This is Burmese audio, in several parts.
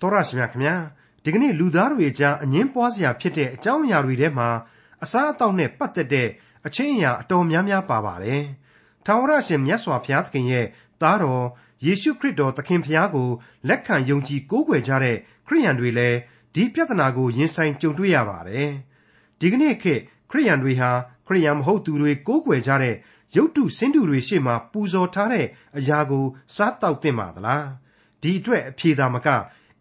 တော်ရရှိမြခင်ဗျာဒီကနေ့လူသားတွေအကြားအငင်းပွားစရာဖြစ်တဲ့အကြောင်းအရာတွေထဲမှာအစားအသောက်နဲ့ပတ်သက်တဲ့အချင်းအရာအတော်များများပါပါတယ်။ထာဝရရှင်မြတ်စွာဘုရားသခင်ရဲ့သားတော်ယေရှုခရစ်တော်သခင်ဖျားကိုလက်ခံယုံကြည်ကိုးကွယ်ကြတဲ့ခရိယန်တွေလည်းဒီပြဿနာကိုရင်ဆိုင်ကြုံတွေ့ရပါတယ်။ဒီကနေ့ခေတ်ခရိယန်တွေဟာခရိယန်မဟုတ်သူတွေကိုးကွယ်ကြတဲ့ရုပ်တုစင်းတုတွေရှေ့မှာပူဇော်ထားတဲ့အရာကိုစားတောက်သင့်ပါသလား။ဒီအတွက်အဖြေသာမက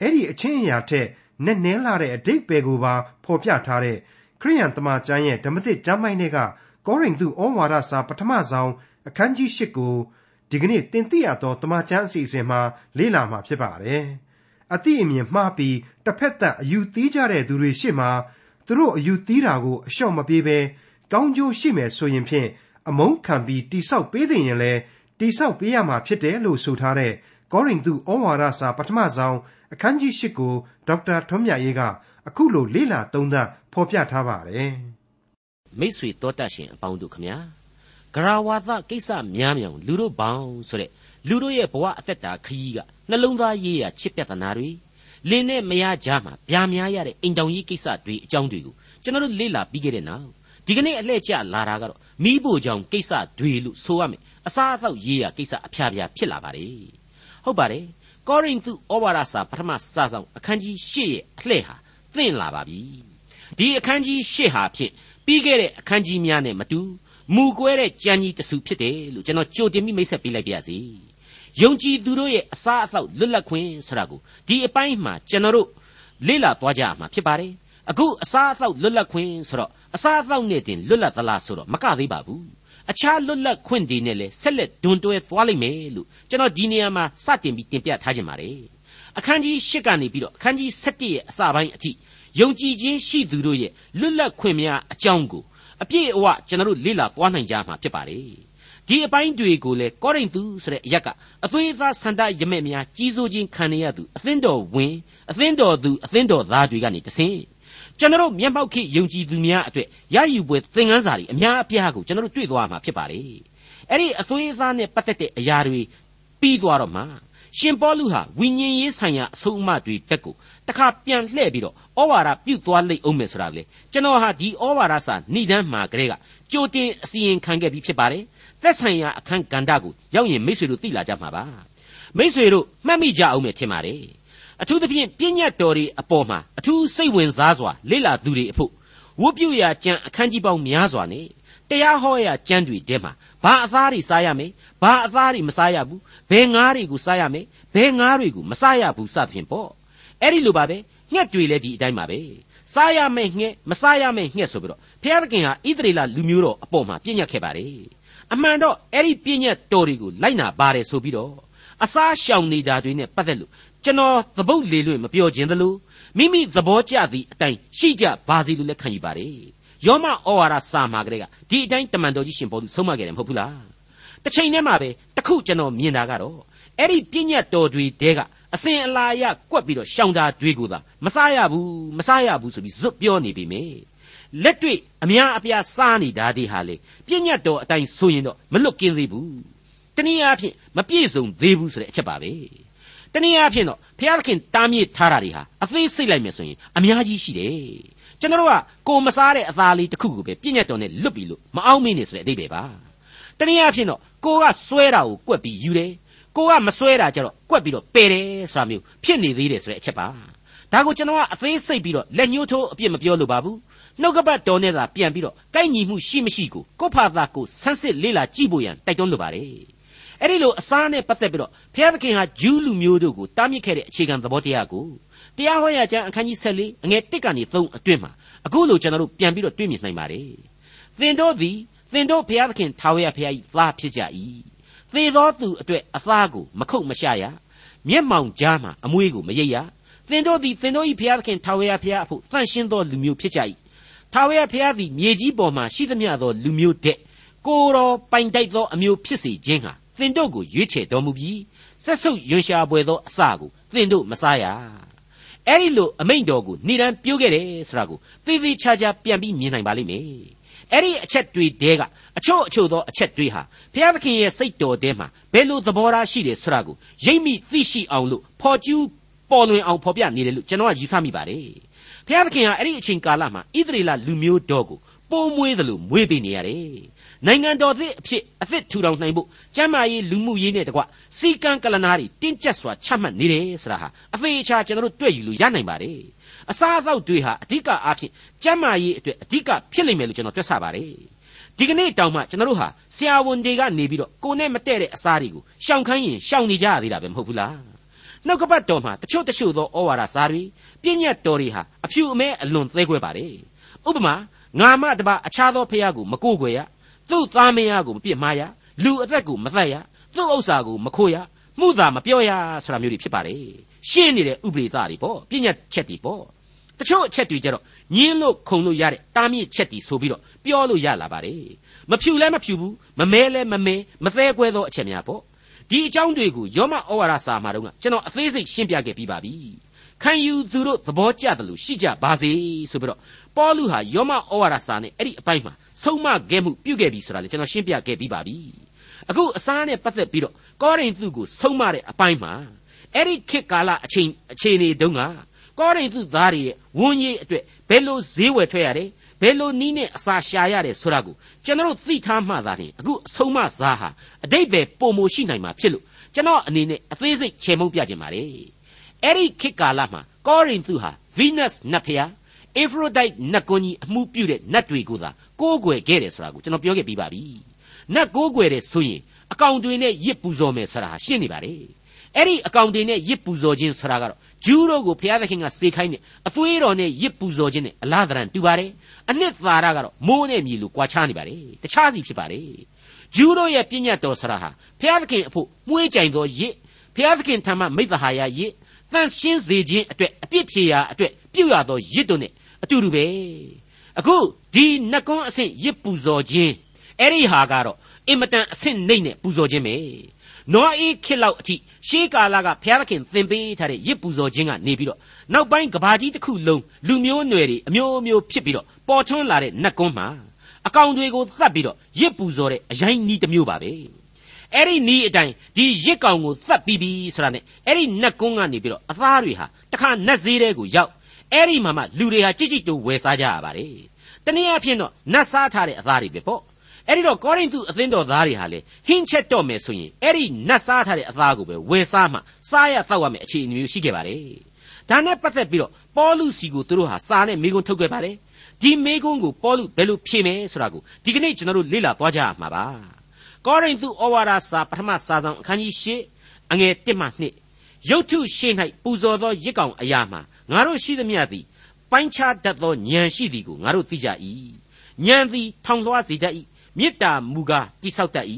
အဲ့ဒီအချင်းအရာထက်နက်နဲလာတဲ့အတိတ်ပဲကိုပါဖော်ပြထားတဲ့ခရိယန်တမန်ကျမ်းရဲ့ဓမ္မသစ်ကျမ်းပိုင်းတွေကကောရိန္သုဩဝါဒစာပထမဆုံးအခန်းကြီး၈ကိုဒီကနေ့တင်ပြရသောတမန်ကျမ်းအစီအစဉ်မှာလေ့လာမှာဖြစ်ပါတယ်။အတိအမြင်မှားပြီးတစ်ဖက်သက်အယူသီးကြတဲ့သူတွေရှေ့မှာသူတို့အယူသီးတာကိုအလျှော့မပေးဘဲကောင်းကျိုးရှိမယ်ဆိုရင်ဖြင့်အမုန်းခံပြီးတိဆောက်ပေးတဲ့ရင်လည်းတိဆောက်ပေးရမှာဖြစ်တယ်လို့ဆိုထားတဲ့ကောရိန္သုဩဝါဒစာပထမဆုံး အခန်းကြီး၈ကိုဒေါက်တာထွန်းမြတ်ရေးကအခုလိုလေ့လာသုံးသပ်ဖော်ပြထားပါတယ်။မိတ်ဆွေတော်တတ်ရှင်အပေါင်းတို့ခမညာဂရဝါသကိစ္စများမြောင်လူတို့ဘောင်ဆိုတဲ့လူတို့ရဲ့ဘဝအသက်တာခရီးကနှလုံးသားရေးရာချစ်ပြတ်တနာတွေလင်းနဲ့မရကြမှာဗျာများရတဲ့အိမ်တောင်ကြီးကိစ္စတွေအကြောင်းတွေကိုကျွန်တော်တို့လေ့လာပြီးခဲ့တဲ့နောက်ဒီကနေ့အလှည့်ကျလာတာကတော့မိဖို့ကြောင့်ကိစ္စတွေလို့ဆိုရမယ်အစားအသောက်ရေးရာကိစ္စအဖျားဖျားဖြစ်လာပါတယ်ဟုတ်ပါတယ် ကောရိန္သုဩဝါဒစာပထမစာဆောင်အခန်းကြီး၈ရဲ့အလှည့်ဟာသင့်လာပါပြီဒီအခန်းကြီး၈ဟာဖြင့်ပြီးခဲ့တဲ့အခန်းကြီးများနဲ့မတူမူကွဲတဲ့ကြံကြီးတစုဖြစ်တယ်လို့ကျွန်တော်ကြိုတင်ပြီးမိတ်ဆက်ပေးလိုက်ပါရစေယုံကြည်သူတို့ရဲ့အစားအသောက်လွတ်လပ်ခွင့်ဆိုတာကိုဒီအပိုင်းမှာကျွန်တော်တို့လေ့လာသွားကြရမှာဖြစ်ပါတယ်အခုအစားအသောက်လွတ်လပ်ခွင့်ဆိုတော့အစားအသောက်နဲ့တင်လွတ်လပ်သလားဆိုတော့မကသေးပါဘူး အခြားလွတ်လပ်ခွင့်တွေနဲ့လည်းဆက်လက်ဒွန်တွဲသွားလိမ့်မယ်လို့ကျွန်တော်ဒီနေရာမှာစတင်ပြီးတင်ပြထားခြင်းပါတယ်အခန်းကြီး၈ကနေပြီးတော့အခန်းကြီး7ရဲ့အစပိုင်းအထိယုံကြည်ခြင်းရှိသူတို့ရဲ့လွတ်လပ်ခွင့်များအကြောင်းကိုအပြည့်အဝကျွန်တော်တို့လေ့လာသွားနိုင်ကြမှာဖြစ်ပါတယ်ဒီအပိုင်းတွေကိုလေကောရိန္သုဆိုတဲ့အရက်ကအသွေးသားဆန္ဒရမဲ့များကြီးစိုးခြင်းခံရသူအသင်းတော်ဝင်အသင်းတော်သူအသင်းတော်သားတွေကနေတဆင့် ကျွန်တော်မျက်မှောက်ခေယုံကြည်သူများအတွက်ရယူပွဲသင်ခန်းစာတွေအများအပြားကိုကျွန်တော်တွေ့သွားမှာဖြစ်ပါတယ်အဲ့ဒီအသွေးအသားနဲ့ပတ်သက်တဲ့အရာတွေပြီးသွားတော့မှရှင်ပေါလုဟာဝိညာဉ်ရေးဆိုင်ရာအဆုံးအမတွေတက်ကိုတခါပြန်လှည့်ပြီးတော့ဩဝါဒပြုတ်သွားလိမ့်အောင်မယ်ဆိုတာလေကျွန်တော်ဟာဒီဩဝါဒစာဏိဒန်းမှာကလေးကကြိုတင်အစီရင်ခံခဲ့ပြီးဖြစ်ပါတယ်သက်ဆိုင်ရာအခန်းကဏ္ဍကိုရောက်ရင်မိษွေတို့သိလာကြမှာပါမိษွေတို့မှတ်မိကြအောင်မယ်ထင်ပါတယ် အထူးသဖြင့်ပြည့်ညတ်တော်တွေအပေါ်မှာအထူးစိတ်ဝင်စားစွာလေ့လာသူတွေအဖို့ဝတ်ပြုရာကျမ်းအခန်းကြီးပေါင်းများစွာနဲ့တရားဟောရာကျမ်းတွေထဲမှာဘာအသားတွေစားရမယ်ဘာအသားတွေမစားရဘူးဘယ်ငါးတွေကိုစားရမယ်ဘယ်ငါးတွေကိုမစားရဘူးစသဖြင့်ပေါ့အဲ့ဒီလိုပါပဲငှက်တွေလည်းဒီအတိုင်းပါပဲစားရမယ့်ငှက်မစားရမယ့်ငှက်ဆိုပြီးတော့ဘုရားသခင်ဟာဣသရေလလူမျိုးတော်အပေါ်မှာပြည့်ညတ်ခဲ့ပါတယ်အမှန်တော့အဲ့ဒီပြည့်ညတ်တော်တွေကိုလိုက်နာပါတယ်ဆိုပြီးတော့အစားရှောင်နေတာတွေနဲ့ပတ်သက်လို့ ကျွန်တော်သပုတ်လေလွင့်မပြောခြင်းသလိုမိမိသဘောကျသည့်အတိုင်းရှိကြပါစေလို့လည်းခံယူပါတယ်ယောမဩဝါဒစာမှာကလေးကဒီအတိုင်းတမန်တော်ကြီးရှင်ပေါလုဆုံးမခဲ့တယ်မဟုတ်ဘူးလားတစ်ချိန်တည်းမှာပဲတခုကျွန်တော်မြင်တာကတော့အဲ့ဒီပြည့်ညတ်တော်တွေတဲကအစဉ်အလာရကွက်ပြီးတော့ရှောင်တာတွေကိုသာမစားရဘူးမစားရဘူးဆိုပြီးဇွတ်ပြောနေပြီမေလက်တွေ့အများအပြားစားနေတာဒီဟာလေပြည့်ညတ်တော်အတိုင်းဆိုရင်တော့မလွတ်ကင်းသေးဘူးတနည်းအားဖြင့်မပြည့်စုံသေးဘူးဆိုတဲ့အချက်ပါပဲ တနည်းအားဖြင့်တော့ဘုရားသခင်တားမြစ်ထားတာတွေဟာအသေးစိတ်လိုက်မယ်ဆိုရင်အများကြီးရှိတယ်ကျွန်တော်တို့ကကိုမစားတဲ့အသားလေးတစ်ခုကိုပဲပြည့်ညတ်တော်နဲ့လွတ်ပြီးလို့မအောင်မင်းနေဆိုတဲ့အဓိပ္ပာယ်ပါတနည်းအားဖြင့်တော့ကိုကစွဲတာကိုကွက်ပြီးယူတယ်ကိုကမစွဲတာကြတော့ကွက်ပြီးတော့ပယ်တယ်ဆိုတာမျိုးဖြစ်နေသေးတယ်ဆိုတဲ့အချက်ပါဒါကိုကျွန်တော်ကအသေးစိတ်ပြီးတော့လက်ညှိုးထိုးအပြစ်မပြောလို့ပါဘူးနှုတ်ကပတ်တော်နဲ့သာပြန်ပြီးတော့ကိုက်ညီမှုရှိမရှိကိုကိုဖာသာကိုဆန်းစစ်လေ့လာကြည့်ဖို့ရန်တိုက်တွန်းလိုပါတယ် အဲ့ဒီလိုအစားနဲ့ပတ်သက်ပြီးတော့ဘုရားသခင်ဟာဂျူးလူမျိုးတို့ကိုတားမြစ်ခဲ့တဲ့အခြေခံသဘောတရားကိုတရားဟောရာကျမ်းအခန်းကြီး14အငယ်1ကနေ3အတွင်းမှာအခုလိုကျွန်တော်တို့ပြန်ပြီးတော့တွေ့မြင်နိုင်ပါတယ်သင်တို့သည်သင်တို့ဘုရားသခင်ထာဝရဘုရား၏သားဖြစ်ကြ၏သေသောသူအတွက်အသားကိုမခုတ်မရှရမျက်မှောင်ကြားမှာအမွေးကိုမရိပ်ရသင်တို့သည်သင်တို့၏ဘုရားသခင်ထာဝရဘုရားအဖို့တန့်ရှင်းသောလူမျိုးဖြစ်ကြ၏ထာဝရဘုရားသည်မြေကြီးပေါ်မှာရှိသမျှသောလူမျိုးတဲ့ကိုတော်ပိုင်တိုက်သောအမျိုးဖြစ်စေခြင်းဟာ သင်တို့ကိုရွေးချယ်တော်မူပြီးဆက်ဆုပ်ရွံရှာပွေသောအစကိုသင်တို့မစားရအဲ့ဒီလိုအမိန့်တော်ကိုဏ္ဍန်ပြိုးခဲ့တယ်ဆိုတာကိုသေသေးချာချာပြန်ပြီးမြင်နိုင်ပါလိမ့်မယ်အဲ့ဒီအချက်တွေတဲကအချို့အချို့သောအချက်တွေဟာဘုရားသခင်ရဲ့စိတ်တော်ထဲမှာဘယ်လိုသဘောထားရှိတယ်ဆိုတာကိုရိပ်မိသိရှိအောင်လို့ဖော်ကျူးပေါ်လွင်အောင်ဖော်ပြနေတယ်လို့ကျွန်တော်ကယူဆမိပါတယ်ဘုရားသခင်ဟာအဲ့ဒီအချိန်ကာလမှာဣသရေလလူမျိုးတော်ကိုပိုးမွေးတယ်လို့မွေးပေးနေရတယ် နိုင်ငံတော်သစ်အဖြစ်အသစ်ထူထောင်နိုင်ဖို့ကျမ်းမာရေးလူမှုရေးနဲ့တကွစီကံကလနာတွေတင်းကျပ်စွာချမှတ်နေတယ်ဆိုတာဟာအသေးအချာကျွန်တော်တို့တွေ့ယူလို့ရနိုင်ပါတယ်အစားအသောက်တွေဟာအဓိကအားဖြင့်ကျမ်းမာရေးအတွက်အဓိကဖြစ်လိမ့်မယ်လို့ကျွန်တော်တွက်ဆပါတယ်ဒီကနေ့တောင်မှကျွန်တော်တို့ဟာဆရာဝန်တွေကနေပြီးတော့ကိုနဲ့မတည့်တဲ့အစားတွေကိုရှောင်ခိုင်းရင်ရှောင်နေကြရသေးတာပဲမဟုတ်ဘူးလားနှုတ်ကပတ်တော်မှာတချို့တချို့သောဩဝါဒစာတွေပြည့်ညတ်တော်တွေဟာအဖြူအမဲအလွန်သဲကွဲပါတယ်ဥပမာငါမတပါအခြားသောဖះကိုမကိုးကွယ်ရ သူ့သားမယားကိုမပြစ်မှားရလူအသက်ကိုမသက်ရသူ့ဥစ္စာကိုမခိုးရမှုသာမပြောရဆိုတာမျိုးတွေဖြစ်ပါတယ်ရှင်းနေတဲ့ဥပဒေသားတွေပေါ့ပြည့်ညတ်ချက်တွေပေါ့တချို့အချက်တွေကြတော့ညင်းလို့ခုံလို့ရတဲ့တားမြစ်ချက်တွေဆိုပြီးတော့ပြောလို့ရလာပါတယ်မဖြူလဲမဖြူဘူးမမဲလဲမမဲမသေးကွဲသောအချက်များပေါ့ဒီအကြောင်းတွေကိုယောမဩဝါဒစာမှာတော့ကျွန်တော်အသေးစိတ်ရှင်းပြခဲ့ပြီးပါပြီခံယူသူတို့သဘောကျတယ်လို့ရှိကြပါစေဆိုပြီးတော့ပေါလုဟာယောမဩဝါဒစာနဲ့အဲ့ဒီအပိုင်းမှာ ဆုံးမခဲ့မှုပြုခဲ့ပြီဆိုတာလေကျွန်တော်ရှင်းပြခဲ့ပြီးပါပြီအခုအစားနဲ့ပတ်သက်ပြီးတော့ကောရိန္သုကိုဆုံးမတဲ့အပိုင်းမှာအဲ့ဒီခေတ်ကာလအချိန်အခြေအနေတုန်းကကောရိန္သုသားတွေရဲ့ဝန်းကြီးအတွက်ဘယ်လိုဈေးဝယ်ထွက်ရတယ်ဘယ်လိုနီးနဲ့အစာရှာရတယ်ဆိုတာကိုကျွန်တော်သိထားမှသာလျှင်အခုအဆုံးမစားဟာအတိတ်ပဲပုံမိုရှိနိုင်မှာဖြစ်လို့ကျွန်တော်အနေနဲ့အသေးစိတ်ချေမှုန်းပြခြင်းပါတယ်အဲ့ဒီခေတ်ကာလမှာကောရိန္သုဟာ Venus နတ်ဖျား Aphrodite နတ်ကွန်ကြီးအမှုပြုတဲ့နတ်တွေကိုသာကိုးကွယ်ခဲ့တယ်ဆိုတာကိုကျွန်တော်ပြောခဲ့ပြီးပါပြီနတ်ကိုးကွယ်တဲ့ဆိုရင်အကောင်တွေနဲ့ရစ်ပူဇော်မယ်ဆိုတာဟာရှင်းနေပါတယ်အဲ့ဒီအကောင်တွေနဲ့ရစ်ပူဇော်ခြင်းဆိုတာကတော့ဂျူးတို့ကိုဘုရားသခင်ကစေခိုင်းတဲ့အသွေးတော်နဲ့ရစ်ပူဇော်ခြင်းနဲ့အလားတရန်တူပါတယ်အနှစ်သာရကတော့မိုးနဲ့မြေလိုကွာခြားနေပါတယ်တခြားစီဖြစ်ပါတယ်ဂျူးတို့ရဲ့ပြည့်ညတ်တော်ဆရာဟာဘုရားသခင်အဖို့မွေးကြိုင်သောရစ်ဘုရားသခင်ထံမှမိသဟာယရစ်တန်ရှင်းစေခြင်းအတွက်အပြစ်ဖြေရာအတွက်ပြုရသောရစ်တို့နဲ့ အတူတူပဲအခုဒီနှကွန်းအဆင့်ရစ်ပူဇော်ခြင်းအဲ့ဒီဟာကတော့အင်မတန်အဆင့်နှိမ့်နဲ့ပူဇော်ခြင်းပဲနွားအေးခေတ်လောက်အထိရှေးကာလကဘုရားသခင်သင်ပေးထားတဲ့ရစ်ပူဇော်ခြင်းကနေပြီးတော့နောက်ပိုင်းကဘာကြီးတစ်ခုလုံးလူမျိုးနွယ်တွေအမျိုးမျိုးဖြစ်ပြီးတော့ပေါ်ထွန်းလာတဲ့နတ်ကွန်းမှာအကောင်တွေကိုသတ်ပြီးတော့ရစ်ပူဇော်တဲ့အရင်နီးတစ်မျိုးပါပဲအဲ့ဒီနီးအတိုင်းဒီရစ်ကောင်ကိုသတ်ပြီးပြီဆိုတာနဲ့အဲ့ဒီနတ်ကွန်းကနေပြီးတော့အသားတွေဟာတခါနတ်ဈေးတဲကိုရောက် အဲ့ဒီမှာမှလူတွေဟာကြိတ်ကြိတ်တူဝယ်စားကြရပါတယ်တနည်းအားဖြင့်တော့နတ်စားထားတဲ့အသားတွေပဲပေါ့အဲ့ဒီတော့ကောရိန္သုအသင်းတော်သားတွေဟာလေဟင်းချက်တော့မယ်ဆိုရင်အဲ့ဒီနတ်စားထားတဲ့အသားကိုပဲဝယ်စားမှစားရတောက်ရမယ်အခြေအနေမျိုးရှိခဲ့ပါတယ်ဒါနဲ့ပတ်သက်ပြီးတော့ပေါလုစီကိုသူတို့ဟာစားနဲ့မိကုံထုတ်ခဲ့ပါတယ်ဒီမိကုံကိုပေါလုဘယ်လိုဖြေမယ်ဆိုတာကိုဒီကနေ့ကျွန်တော်တို့လေ့လာသွားကြရမှာပါကောရိန္သုဩဝါဒစာပထမစာဆောင်အခန်းကြီး၈အငယ်၁မှ2 ရုတ်ထုရှေ့၌ပူဇော်သောရစ်ကောင်အရာမှာငါတို့ရှိသမျှသည်ပိုင်းခြားတတ်သောဉာဏ်ရှိသည်ကိုငါတို့သိကြ၏ဉာဏ်သည်ထောင်လွှားစေတတ်၏မေတ္တာမူကားတိဆောက်တတ်၏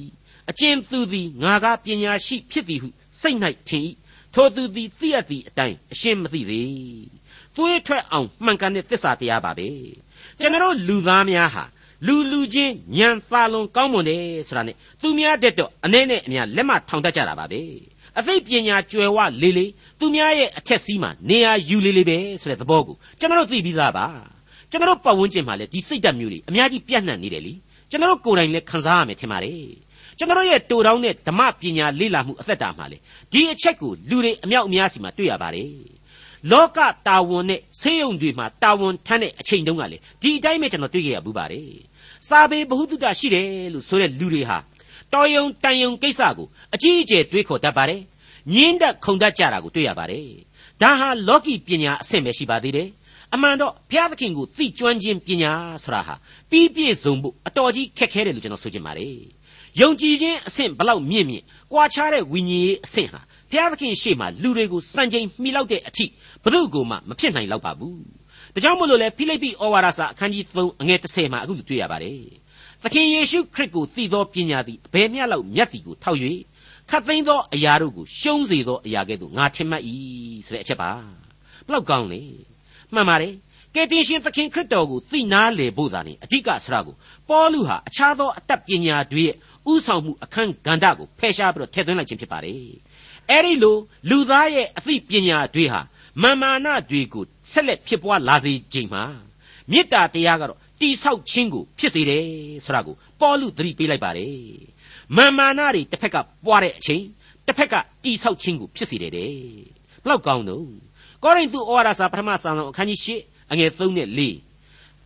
အကျဉ်သူသည်ငါကပညာရှိဖြစ်သည်ဟုစိတ်၌ထင်၏ထိုသူသည်သိရသည့်အတိုင်းအရှင်းမသိသေးသွေးထွက်အောင်မှန်ကန်တဲ့သစ္စာတရားပါပဲကျွန်တော်လူသားများဟာလူလူချင်းညံသာလွန်ကောင်းမွန်တယ်ဆိုတာနဲ့သူများတက်တော့အနေနဲ့အများလက်မထောင်တတ်ကြတာပါပဲ အသိပညာကျွယ်ဝလေးလေးသူများရဲ့အထက်စီးမှာနေရာယူလေးလေးပဲဆိုတဲ့သဘောကိုကျွန်တော်သိပြီးသားပါကျွန်တော်ပတ်ဝန်းကျင်မှာလည်းဒီစိတ်ဓာတ်မျိုးတွေအများကြီးပြန့်နှံ့နေတယ်လीကျွန်တော်ကိုယ်တိုင်လည်းခံစားရမယ်ထင်ပါတယ်ကျွန်တော်ရဲ့တူတောင်းတဲ့ဓမ္မပညာလေ့လာမှုအသက်တာမှာလေဒီအချက်ကိုလူတွေအမြောက်အများစီမှာတွေ့ရပါတယ်လောကတာဝန်နဲ့ဆေးရုံတွေမှာတာဝန်ထမ်းတဲ့အချိန်တုန်းကလေဒီအတိုင်းပဲကျွန်တော်တွေ့ခဲ့ရဘူးပါတယ်စာပေဘ ഹു တုတရှိတယ်လို့ဆိုတဲ့လူတွေဟာ တော်ယုံတန်ယုံကိစ္စကိုအကြီးအကျယ်တွေးခေါ်တတ်ပါတယ်ညင်းတက်ခုန်တတ်ကြတာကိုတွေ့ရပါတယ်ဒါဟာလောကီပညာအဆင့်ပဲရှိပါသေးတယ်အမှန်တော့ဘုရားသခင်ကိုသိကျွမ်းခြင်းပညာဆိုတာဟာပြီးပြည့်စုံဖို့အတော်ကြီးခက်ခဲတယ်လို့ကျွန်တော်ဆိုချင်ပါတယ်ယုံကြည်ခြင်းအဆင့်ဘလောက်မြင့်မြင့်ကွာခြားတဲ့ဝိညာဉ်ရေးအဆင့်ဟာဘုရားသခင်ရှေ့မှာလူတွေကိုစံချိန်မှီလောက်တဲ့အထိဘု து ကိုမှမဖြစ်နိုင်တော့ပါဘူးဒါကြောင့်မို့လို့လေဖိလိပ္ပိဩဝါဒစာအခန်းကြီး3အငယ်30မှာအခုလိုတွေ့ရပါတယ် သခင်ယေရှုခရစ်ကိုသိသောပညာသည်အဘယ်မျှလောက်မြတ်သည်ကိုထောက်၍ခတ်သိမ်းသောအရာတို့ကိုရှုံးစေသောအရာကဲ့သို့ငါထင်မှတ်၏ဆိုတဲ့အချက်ပါဘလောက်ကောင်းလဲမှန်ပါတယ်ကယ်တင်ရှင်သခင်ခရစ်တော်ကိုသိနာလေဖို့သာနေအဓိကဆရာကိုပေါလုဟာအခြားသောအတတ်ပညာတွေရဲ့ဥဆောင်မှုအခန်းကဏ္ဍကိုဖယ်ရှားပြီးတော့ထည့်သွင်းလိုက်ခြင်းဖြစ်ပါတယ်အဲ့ဒီလိုလူသားရဲ့အသိပညာတွေဟာမာမာနတွေကိုဆက်လက်ဖြစ်ပွားလာစေခြင်းမှာမေတ္တာတရားကတော့ တိဆောက်ခြင်းကိုဖြစ်စေတယ်ဆိုတာကိုပေါလုသတိပေးလိုက်ပါတယ်မာမာနတွေတစ်ဖက်ကပွားတဲ့အချိန်တစ်ဖက်ကတိဆောက်ခြင်းကိုဖြစ်စေတယ်တဲ့ဘလောက်ကောင်းတော့ကောရိန္သုဩဝါဒစာပထမစာဆောင်အခန်းကြီး၈အငယ်3နဲ့4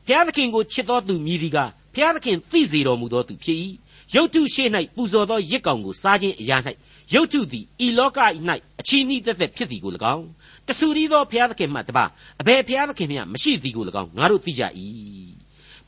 ဘုရားသခင်ကိုချစ်တော်သူမြည်ဒီကဘုရားသခင်သိစေတော်မူသောသူဖြစ်၏ရုတ်တုရှေ့၌ပူဇော်သောရစ်ကောင်ကိုစားခြင်းအရာ၌ရုတ်တုသည်ဤလောက၌အချီးနှီးသက်သက်ဖြစ်သည်ကို၎င်းတဆူရီသောဘုရားသခင်မှတပါအဘယ်ဘုရားသခင်မျှမရှိသည်ကို၎င်းငါတို့သိကြ၏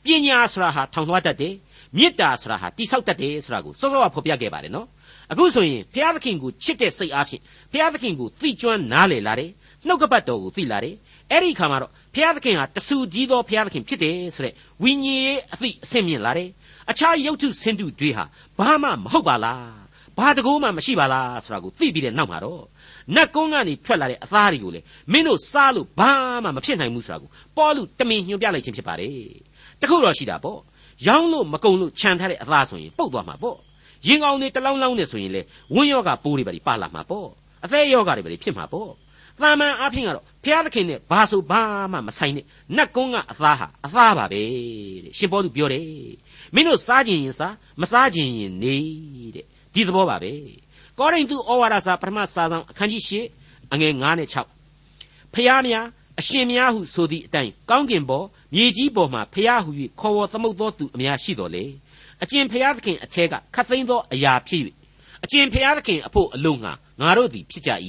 ပညာဆိုတာဟာထောင်လွှားတတ်တယ်မေတ္တာဆိုတာဟာတိဆောက်တတ်တယ်ဆိုတာကိုစောစောကဖော်ပြခဲ့ပါတယ်နော်အခုဆိုရင်ဘုရားသခင်ကိုချစ်တဲ့စိတ်အားဖြင့်ဘုရားသခင်ကိုသိကျွမ်းနားလည်လာတယ်နှုတ်ကပတ်တော်ကိုသိလာတယ်အဲ့ဒီခါမှာတော့ဘုရားသခင်ဟာတဆူကြီးသောဘုရားသခင်ဖြစ်တယ်ဆိုတဲ့ဝိညာဉ်ရေးအသိအဆင့်မြင့်လာတယ်အခြားရုပ်ထုဆင်းတုတွေဟာဘာမှမဟုတ်ပါလားဘာတကူမှမရှိပါလားဆိုတာကိုသိပြီးတဲ့နောက်မှာတော့နတ်ကုန်းကနေထွက်လာတဲ့အသားတွေကိုလေမင်းတို့စားလို့ဘာမှမဖြစ်နိုင်ဘူးဆိုတာကိုပေါ်လူတမင်ညွှန်ပြလိုက်ခြင်းဖြစ်ပါတယ် တခုတော့ရှိတာပေါ့ရောင်းလို့မကုံလို့ခြံထားတဲ့အသားဆိုရင်ပုတ်သွားမှာပေါ့ရင်ကောင်တွေတလောင်းလောင်းနေဆိုရင်လေဝင်းယောဂပိုးတွေပါပါလာမှာပေါ့အသက်ယောဂတွေပါဖြစ်မှာပေါ့သာမန်အဖင်ကတော့ဘုရားသခင်နဲ့ဘာဆိုဘာမှမဆိုင်နဲ့နတ်ကုန်းကအသားဟာအသားပါပဲတဲ့ရှင်ပေါလုပြောတယ်မင်းတို့စားခြင်းရင်စားမစားခြင်းရင်နေတဲ့ဒီသဘောပါပဲကောရိန္သုဩဝါဒစာပထမစာဆောင်အခန်းကြီး၈အငယ်9နဲ့6ဖျားများအရှင်များဟုဆိုသည့်အတိုင်းကောင်းကင်ပေါ် မြေကြီးပေါ်မှဖျားဟု၍ခေါ်ဝေါ်သမုတ်သောသူအများရှိတော်လေအကျင်ဖျားသခင်အထက်ကခတ်သိမ်းသောအရာဖြစ်၍အကျင်ဖျားသခင်အဖို့အလုံးငါငါတို့သည်ဖြစ်ကြ၏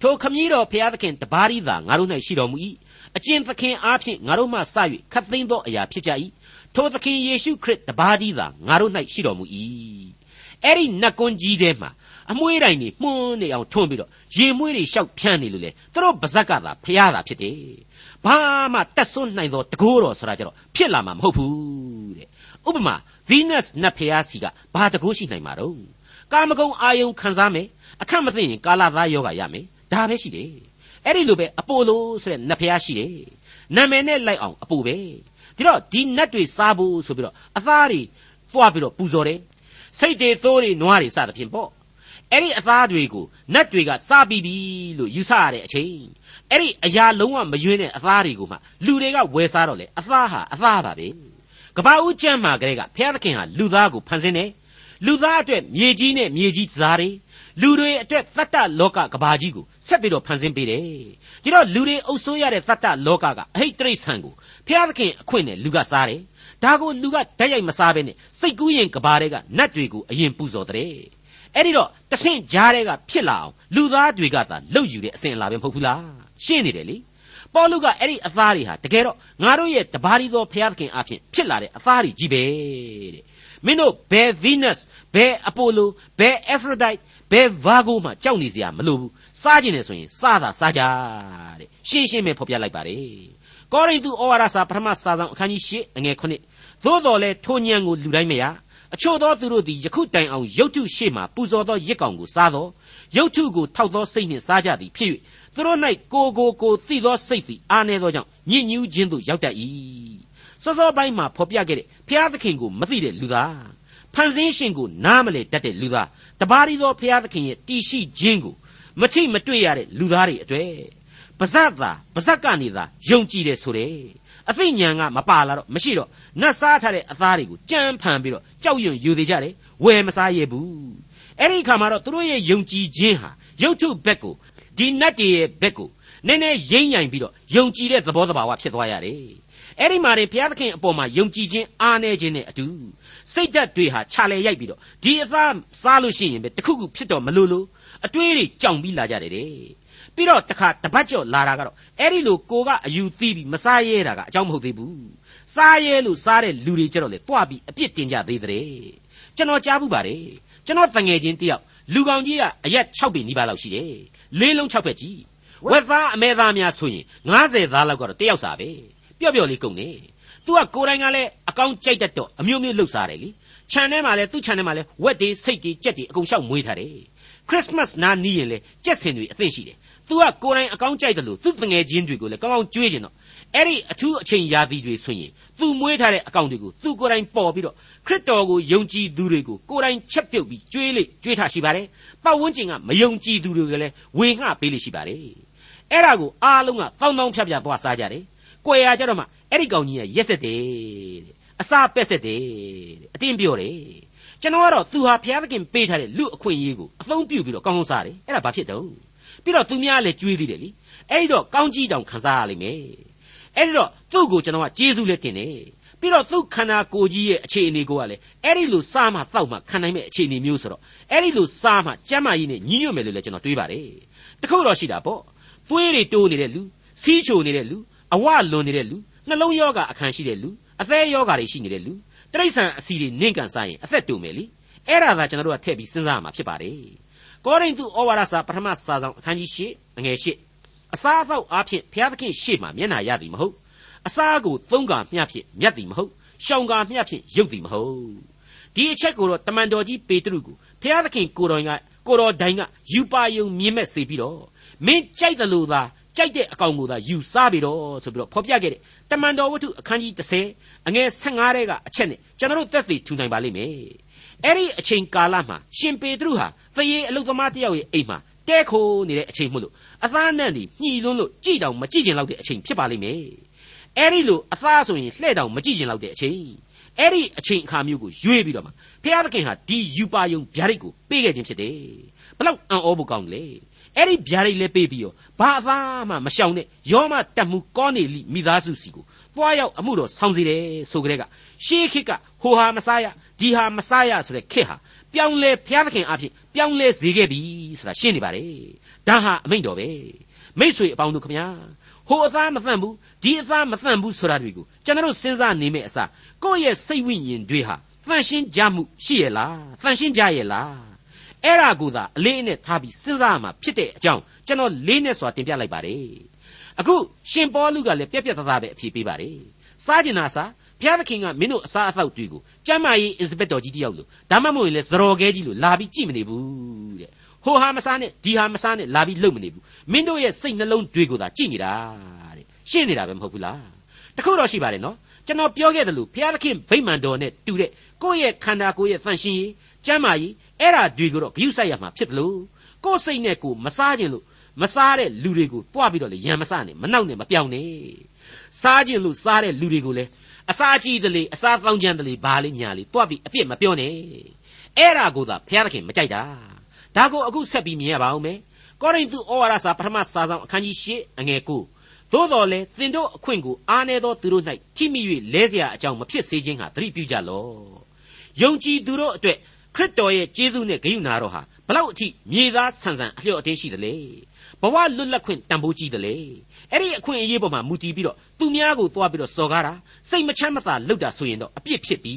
ထိုခမည်းတော်ဖျားသခင်တပါးရီသာငါတို့၌ရှိတော်မူ၏အကျင်သခင်အားဖြင့်ငါတို့မှစ၍ခတ်သိမ်းသောအရာဖြစ်ကြ၏ထိုသခင်ယေရှုခရစ်တပါးရီသာငါတို့၌ရှိတော်မူ၏အဲ့ဒီနတ်ကွန်းကြီးထဲမှာအမွှေးတိုင်တွေမှုန်းနေအောင်ထွန်းပြီးတော့ရေမွှေးတွေရှောက်ဖြန်းနေလို့လေသူတို့ပါဇက်ကသာဖျားတာဖြစ်တယ် ဘာမှတက်ဆွနိုင်သောတကိုးတော်ဆိုတာကြတော့ဖြစ်လာမှာမဟုတ်ဘူးတဲ့ဥပမာ Venus နတ်ဖျားစီကဘာတကိုးရှိနိုင်မှာတော့ကာမဂုဏ်အာယုံခံစားမယ်အခက်မသိရင်ကာလသားယောဂရမယ်ဒါပဲရှိတယ်အဲ့ဒီလိုပဲအပိုလိုဆိုတဲ့နတ်ဖျားရှိတယ်နာမည်နဲ့လိုက်အောင်အပိုပဲဒီတော့ဒီနတ်တွေစားဖို့ဆိုပြီးတော့အသားတွေတွားပြီးတော့ပူဇော်တယ်စိတ်တွေသိုးတွေနွားတွေစသဖြင့်ပေါ့အဲ့ဒီအသားတွေကိုနတ်တွေကစားပြီးပြီလို့ယူဆရတဲ့အချိန် အဲ့ဒီအရာလုံးဝမယွင်းတဲ့အသားတွေကိုမှလူတွေကဝယ်စားတော့လေအသားဟာအသားပါပဲကဘာဦးကျမ်းမှာကလေးကဘုရားသခင်ဟာလူသားကိုဖန်ဆင်းတယ်လူသားအတွက်မြေကြီးနဲ့မြေကြီးစားတွေလူတွေအတွက်တတ္တလောကကဘာကြီးကိုဆက်ပြီးတော့ဖန်ဆင်းပေးတယ်ဒီတော့လူတွေအုပ်စိုးရတဲ့တတ္တလောကကအဟိတ်တိရစ္ဆာန်ကိုဘုရားသခင်အခွင့်နဲ့လူကစားတယ်ဒါကိုလူကဓာတ်ရိုက်မစားဘဲနဲ့စိတ်ကူးရင်ကဘာတွေကနတ်တွေကိုအရင်ပူဇော်တဲ့အဲ့ဒီတော့တဆင့်ကြားတွေကဖြစ်လာအောင်လူသားတွေကသာလှုပ်ယူတဲ့အစဉ်အလာပဲမဟုတ်ဘူးလား ရှင်းနေတယ်လေပေါလုကအဲ့ဒီအသားတွေဟာတကယ်တော့ငါတို့ရဲ့တပါးရီသောဘုရားသခင်အဖြစ်ဖြစ်လာတဲ့အသားတွေကြီးပဲတဲ့မင်းတို့ဘယ် Venus ဘယ် Apollo ဘယ် Aphrodite ဘယ် Virgo မှကြောက်နေစရာမလိုဘူးစားခြင်းနဲ့ဆိုရင်စားတာစားကြတဲ့ရှင်းရှင်းပဲဖော်ပြလိုက်ပါတယ်ကောရိန္သုဩဝါဒစာပထမစာဆောင်အခန်းကြီး၈အငယ်9သို့တော်လဲထိုညံကိုလူတိုင်းမရအချို့သောသူတို့သည်ယခုတိုင်အောင်ရုတ်ထုရှေ့မှပူဇော်သောရစ်ကောင်ကိုစားသောရုတ်ထုကိုထောက်သောစိတ်နှင့်စားကြသည်ဖြစ်၍ သူတို့၌ကိုကိုကိုသိသောစိတ်သည်အားနည်းသောကြောင့်ညစ်ညူးခြင်းသို့ရောက်တတ်၏စောစောပိုင်းမှာဖော်ပြခဲ့တဲ့ဘုရားသခင်ကိုမသိတဲ့လူသားဖန်ဆင်းရှင်ကိုနားမလည်တတ်တဲ့လူသားတပါးရီသောဘုရားသခင်ရဲ့တည်ရှိခြင်းကိုမထိမတွေ့ရတဲ့လူသားတွေအတွေ့ပါဇက်သာပါဇက်ကနေသာယုံကြည်တယ်ဆိုတယ်အသိဉာဏ်ကမပါလာတော့မရှိတော့နတ်စားထားတဲ့အသားတွေကိုကြမ်းဖန်ပြီးတော့ကြောက်ရွံ့ယူသေးကြတယ်ဝယ်မစားရဘူးအဲ့ဒီခါမှာတော့သူတို့ရဲ့ယုံကြည်ခြင်းဟာရုပ်ထုဘက်ကို ဒီနတ်တွေရဲ့ဘက်ကိုနည်းနည်းရိမ့်ညင်ပြီးတော့ယုံကြည်တဲ့သဘောတဘာဝဖြစ်သွားရတယ်အဲ့ဒီမှာနေဘုရားသခင်အပေါ်မှာယုံကြည်ခြင်းအားနည်းခြင်းနဲ့အတူစိတ်ဓာတ်တွေဟာခြာလဲရိုက်ပြီးတော့ဒီအသားစားလို့ရှိရင်ပဲတခုခုဖြစ်တော့မလို့လို့အတွေးတွေကြောင်ပြီးလာကြတယ်တဲ့ပြီးတော့တခါတပတ်ကျော်လာတာကတော့အဲ့ဒီလိုကိုကအယူသီးပြီးမစားရဲတာကအကြောင်းမဟုတ်သေးဘူးစားရဲလို့စားတဲ့လူတွေကြတော့လေတွားပြီးအပြစ်တင်ကြသေးတယ်ကျွန်တော်ကြားဘူးပါတယ်ကျွန်တော်တငယ်ချင်းတယောက်လူကောင်ကြီးကအရက်6ပေနီးပါးလောက်ရှိတယ် လေးလုံး6ဖက်ကြီးဝက်သားအမဲသားများဆိုရင်90သားလောက်ကတော့တယောက်စားပဲပျော့ပျော့လေးကုန်နေသူကကိုယ်တိုင်ကလည်းအကောင်းကြိုက်တတ်တော့အမျိုးမျိုးလှုပ်စားတယ်လीခြံထဲမှာလည်းသူ့ခြံထဲမှာလည်းဝက်တွေစိတ်တွေကြက်တွေအကုန်ရှောက်မွေးထားတယ်ခရစ်စမတ်နားနီးရင်လေကြက်စင်တွေအသင့်ရှိတယ်။ तू ကကိုယ်တိုင်အကောင်းကြိုက်တယ်လို့သူ့တငယ်ချင်းတွေကိုလည်းကောင်းကောင်းကြွေးကျင်တော့ အဲ့ဒီအထူးအချိန်ရာသီတွေဆိုရင် तू မွေးထားတဲ့အကောင့်တွေကို तू ကိုယ်တိုင်ပေါ်ပြီးတော့ခရစ်တော်ကိုယုံကြည်သူတွေကိုကိုယ်တိုင်ချက်ပြုတ်ပြီးကြွေးလေကြွေးထားရှိပါတယ်။ပတ်ဝန်းကျင်ကမယုံကြည်သူတွေကလည်းဝေငှပေးလေရှိပါတယ်။အဲ့ဒါကိုအားလုံးကတောင်းတောင်းဖြတ်ဖြတ်သွားစားကြတယ်။ကိုယ်ရကြတော့မှအဲ့ဒီကောင်ကြီးကရက်ဆက်တယ်တဲ့အစာပက်ဆက်တယ်တဲ့အတင်းပြောတယ်ကျွန်တော်ကတော့သူဟာဘုရားသခင်ပေးထားတဲ့လူအခွင့်အရေးကိုအသုံးပြုပြီးတော့ကောင်းကောင်းစားတယ်အဲ့ဒါဘာဖြစ်တော့ပြီးတော့သူများလည်းကြွေးသေးတယ်လीအဲ့ဒီတော့ကောင်းကြီးတောင်ခံစားရလိမ့်မယ် အဲ့ဒီတော့သူ့ကိုကျွန်တော်ကကျေးဇူးလည်းတင်တယ်ပြီးတော့သူ့ခန္ဓာကိုယ်ကြီးရဲ့အခြေအနေကိုကလည်းအဲ့ဒီလိုစားမှတောက်မှခံနိုင်မဲ့အခြေအနေမျိုးဆိုတော့အဲ့ဒီလိုစားမှကျမ်းမာရေးနဲ့ညီညွတ်မယ်လို့လည်းကျွန်တော်တွေးပါတယ်တခုတော့ရှိတာပေါ့သွေးတွေတိုးနေတဲ့လူစီးချိုနေတဲ့လူအဝလွန်နေတဲ့လူနှလုံးယောဂအခန်းရှိတဲ့လူအသက်ယောဂတွေရှိနေတဲ့လူတရိษံအစီတွေနင့်ကန်စားရင်အသက်တူမယ်လीအဲ့ဒါကကျွန်တော်တို့ကထည့်ပြီးစဉ်းစားရမှာဖြစ်ပါတယ်ကောရိန္သုဩဝါဒစာပထမစာဆောင်အခန်းကြီး၈အငယ်၈ အစားအသောက်အားဖြင့်ဘုရားသခင်ရှေ့မှာမျက်နာရသည်မဟုတ်အစားကိုသုံးကာမျှဖြင့်မြတ်သည်မဟုတ်ရှောင်ကာမျှဖြင့်ရုပ်သည်မဟုတ်ဒီအချက်ကိုတော့တမန်တော်ကြီးပေတရုကိုဘုရားသခင်ကိုတော်ကကိုတော်တိုင်ကယူပါယုံမြင်မဲ့စေပြီးတော့မင်းကြိုက်တယ်လို့သာကြိုက်တဲ့အကောင်ကိုသာယူစားပြီးတော့ဆိုပြီးတော့ဖော်ပြခဲ့တဲ့တမန်တော်ဝတ္ထုအခန်းကြီး30အငယ်15တဲကအချက်နဲ့ကျွန်တော်တို့သက်သေထူနိုင်ပါလိမ့်မယ်အဲ့ဒီအချိန်ကာလမှာရှင်ပေတရုဟာသရေအလုသမားတယောက်ရဲ့အိမ်မှာ တဲခိုးနေတဲ့အချိန်မို့လို့အသားနဲ့နေညှီလွန်းလို့ကြည်တောင်မကြည့်ကျင်လောက်တဲ့အချိန်ဖြစ်ပါလိမ့်မယ်အဲ့ဒီလိုအသားဆိုရင်လှဲ့တောင်မကြည့်ကျင်လောက်တဲ့အချိန်အဲ့ဒီအချိန်အခါမျိုးကိုရွေးပြီးတော့မှဖျားသခင်ဟာဒီယူပါယုံဗျာဒိတ်ကိုပေးခဲ့ခြင်းဖြစ်တယ်ဘလောက်အံ့ဩဖို့ကောင်းတယ်လေအဲ့ဒီဗျာဒိတ်လည်းပေးပြီးတော့ဘာအသားမှမရှောင်နဲ့ယောမတက်မှုကောနေလိမိသားစုစီကိုသွားရောက်အမှုတော်ဆောင်စီတယ်ဆိုကြတဲ့ကရှေးခေတ်ကဟိုဟာမစားရဒီဟာမစားရဆိုတဲ့ခေတ်ဟာ ပြောင်းလဲဘုရားသခင်အဖြစ်ပြောင်းလဲစေခဲ့ပြီဆိုတာရှင်းနေပါတယ်ဒါဟာအမိန့်တော်ပဲမိษွေအပေါင်းတို့ခမညာဟိုအသားမသန့်ဘူးဒီအသားမသန့်ဘူးဆိုတာတွေကိုကျွန်တော်စဉ်းစားနေမယ့်အစားကိုယ့်ရဲ့စိတ်ဝိညာဉ်တွေဟာတန်ရှင်းကြမှုရှိရဲ့လားတန်ရှင်းကြရဲ့လားအဲ့ဒါကိုသာအလေးအနက်ထားပြီးစဉ်းစားရမှာဖြစ်တဲ့အကြောင်းကျွန်တော်လေးနဲ့စွာတင်ပြလိုက်ပါတယ်အခုရှင်ပေါလုကလည်းပြက်ပြက်သားသားပဲအဖြေပေးပါတယ်စားကျင်တာစား ဘုရားသခင်ကမင်းတို့အစားအသောက်တွေကိုကျမ်းမာရေးအင်စပက်တော်ကြီးတယောက်လို့ဒါမှမဟုတ်ရင်လေဇရော်ကဲကြီးလို့လာပြီးကြည့်မနေဘူးတဲ့ဟိုဟာမစားနဲ့ဒီဟာမစားနဲ့လာပြီးလုပ်မနေဘူးမင်းတို့ရဲ့စိတ်နှလုံးတွေကိုသာကြည့်နေတာတဲ့ရှင်းနေတာပဲမဟုတ်ဘူးလားတခုတော့ရှိပါတယ်နော်ကျွန်တော်ပြောခဲ့တယ်လို့ဘုရားသခင်ဗိမာန်တော်နဲ့တူတဲ့ကိုယ့်ရဲ့ခန္ဓာကိုယ်ရဲ့သန့်ရှင်းရေးကျမ်းမာရေးအဲ့ဒါတွေကိုတော့ဂရုစိုက်ရမှာဖြစ်တယ်လို့ကိုယ်စိတ်နဲ့ကိုယ်မစားခြင်းလို့မစားတဲ့လူတွေကိုတွားပြီးတော့လေရံမစားနဲ့မနှောက်နဲ့မပြောင်းနဲ့စားခြင်းလို့စားတဲ့လူတွေကိုလည်း အစာကြည့်တလေအစာတောင်းကြံတလေဘာလေးညာလေးတွားပြီးအပြစ်မပြောနဲ့အဲ့ဒါကိုသာဘုရားသခင်မကြိုက်တာဒါကိုအခုဆက်ပြီးမြင်ရပါဦးမယ်ကောရိန္သုဩဝါဒစာပထမစာဆောင်အခန်းကြီး၈အငယ်၉သို့တော်လဲသင်တို့အခွင့်ကိုအားနည်းသောသူတို့၌ထိမိ၍လဲเสียအကြောင်းမဖြစ်စေခြင်းဟာသတိပြုကြလော့ယုံကြည်သူတို့အတွက်ခရစ်တော်ရဲ့ကျေးဇူးနဲ့ဂရုဏာတော်ဟာဘလောက်အထိမြေသားဆန်ဆန်အလျော့အတင်းရှိတယ်လေ ဘဝလွတ်လပ်ခွင့်တန်ဖိုးကြီးတယ်လေအဲ့ဒီအခွင့်အရေးပေါ်မှာမူတည်ပြီးတော့သူများကိုသွားပြီးတော့စော်ကားတာစိတ်မချမ်းမသာလုပ်တာဆိုရင်တော့အပြစ်ဖြစ်ပြီ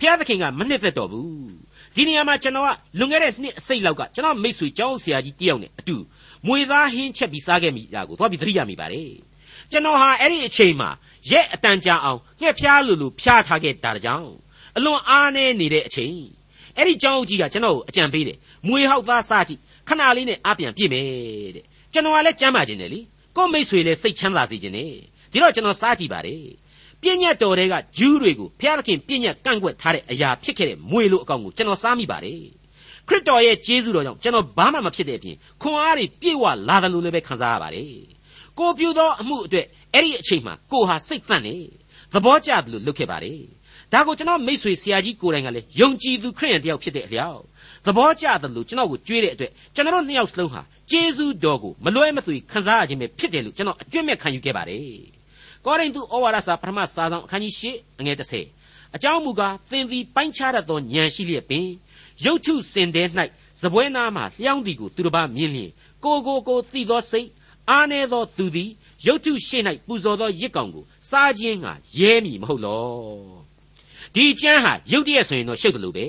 ဖျားသခင်ကမနှစ်သက်တော့ဘူးဒီနေရာမှာကျွန်တော်ကလွန်ခဲ့တဲ့နှစ်အစိတ်လောက်ကကျွန်တော်မိတ်ဆွေကျောင်းဆရာကြီးတယောက်နဲ့အတူမွေသားဟင်းချက်ပြီးစားခဲ့မိတာကိုသွားပြီးသတိရမိပါတယ်ကျွန်တော်ဟာအဲ့ဒီအချိန်မှာရက်အတန်ကြာအောင်ငှက်ဖျားလိုလိုဖျားထားခဲ့တာကြောင့်အလွန်အားနည်းနေတဲ့အချိန်အဲ့ဒီကျောင်းကြီးကကျွန်တော်ကိုအကြံပေးတယ်မွေဟောက်သားစားကြည့် ခဏလေးနဲ့အပြန်ပြည့်မယ်တဲ့ကျွန်တော်ကလည်းကြမ်းပါခြင်းတယ်လीကိုမိတ်ဆွေလည်းစိတ်ချမ်းသာစေခြင်းတယ်ဒီတော့ကျွန်တော်စားကြည့်ပါတယ်ပြည့်ညတ်တော်တွေကဂျူးတွေကိုဘုရားသခင်ပြည့်ညတ်ကန့်ကွက်ထားတဲ့အရာဖြစ်ခဲ့တဲ့မွေလိုအကောင်ကိုကျွန်တော်စားမိပါတယ်ခရစ်တော်ရဲ့ကျေးဇူးတော်ကြောင့်ကျွန်တော်ဘာမှမဖြစ်တဲ့အပြင်ခွန်အားတွေပြည့်ဝလာတယ်လို့လည်းပဲခံစားရပါတယ်ကိုပြုသောအမှုအတွက်အဲ့ဒီအချိန်မှာကိုဟာစိတ်သန့်နေသဘောကျတယ်လို့လုပ်ခဲ့ပါတယ် ဒါကိုကျွန်တော်မိတ်ဆွေဆရာကြီးကိုယ်တိုင်ကလည်းယုံကြည်သူခရိယန်တယောက်ဖြစ်တဲ့အလျောက်သဘောကျတယ်လို့ကျွန်တော်ကိုကြွေးတဲ့အတွက်ကျွန်တော်တို့နှစ်ယောက်စလုံးဟာကျေးဇူးတော်ကိုမလွဲမသွေခံစားရခြင်းပဲဖြစ်တယ်လို့ကျွန်တော်အကျွင့်မဲ့ခံယူခဲ့ပါတယ်ကောရိန္သုဩဝါဒစာပထမစာဆောင်အခန်းကြီး၈အငယ်30အကြောင်းမူကားသင်သည်ပိုင်းခြားတတ်သောဉာဏ်ရှိလျက်ပင်ရုပ်ထုစင်တဲ၌ဇပွဲနာမှလျှောင်းသည်ကိုသူတစ်ပါးမြင်လျင်ကိုကိုကိုသိသောစိတ်အားနည်းသောသူသည်ရုပ်ထုရှိ၌ပူဇော်သောရစ်ကောင်ကိုစားခြင်းဟာရဲမည်မဟုတ်လော ဒီကျမ်းဟာရုပ်တရက်ဆိုရင်တော့ရှုပ်တယ်လို့ပဲ